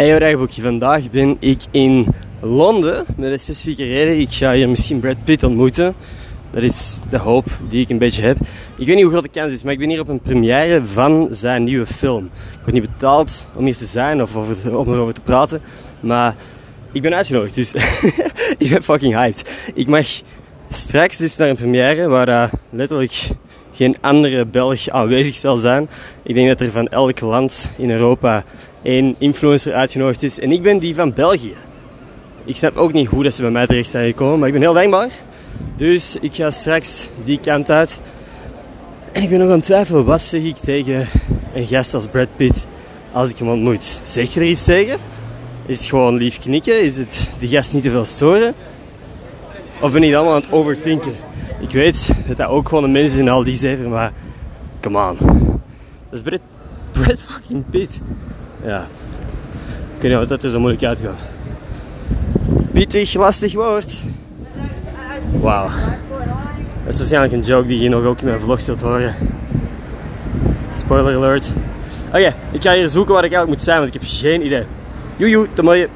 Hey Rijboekje, vandaag ben ik in Londen met een specifieke reden. Ik ga hier misschien Brad Pitt ontmoeten. Dat is de hoop die ik een beetje heb. Ik weet niet hoe groot de kans is, maar ik ben hier op een première van zijn nieuwe film. Ik word niet betaald om hier te zijn of over, om erover te praten, maar ik ben uitgenodigd, dus ik ben fucking hyped. Ik mag straks dus naar een première waar uh, letterlijk geen andere Belg aanwezig zal zijn. Ik denk dat er van elk land in Europa één influencer uitgenodigd is. En ik ben die van België. Ik snap ook niet hoe dat ze bij mij terecht zijn gekomen, maar ik ben heel dankbaar. Dus ik ga straks die kant uit. En ik ben nog aan het twijfelen, wat zeg ik tegen een gast als Brad Pitt als ik hem ontmoet? Zeg je er iets tegen? Is het gewoon lief knikken? Is het die gast niet te veel storen? Of ben ik allemaal aan het overthinken? Ik weet dat dat ook gewoon een mens is in al die zeven, maar come on. Dat is Brad, Brad fucking Pitt. Ja. Ik weet niet wat dat er zo moeilijk uitgaat. Pittig, lastig woord. Wauw. Dat is waarschijnlijk een joke die je nog ook in mijn vlog zult horen. Spoiler alert. Oké, ik ga hier zoeken waar ik eigenlijk moet zijn, want ik heb geen idee. Joejoe, te mooie.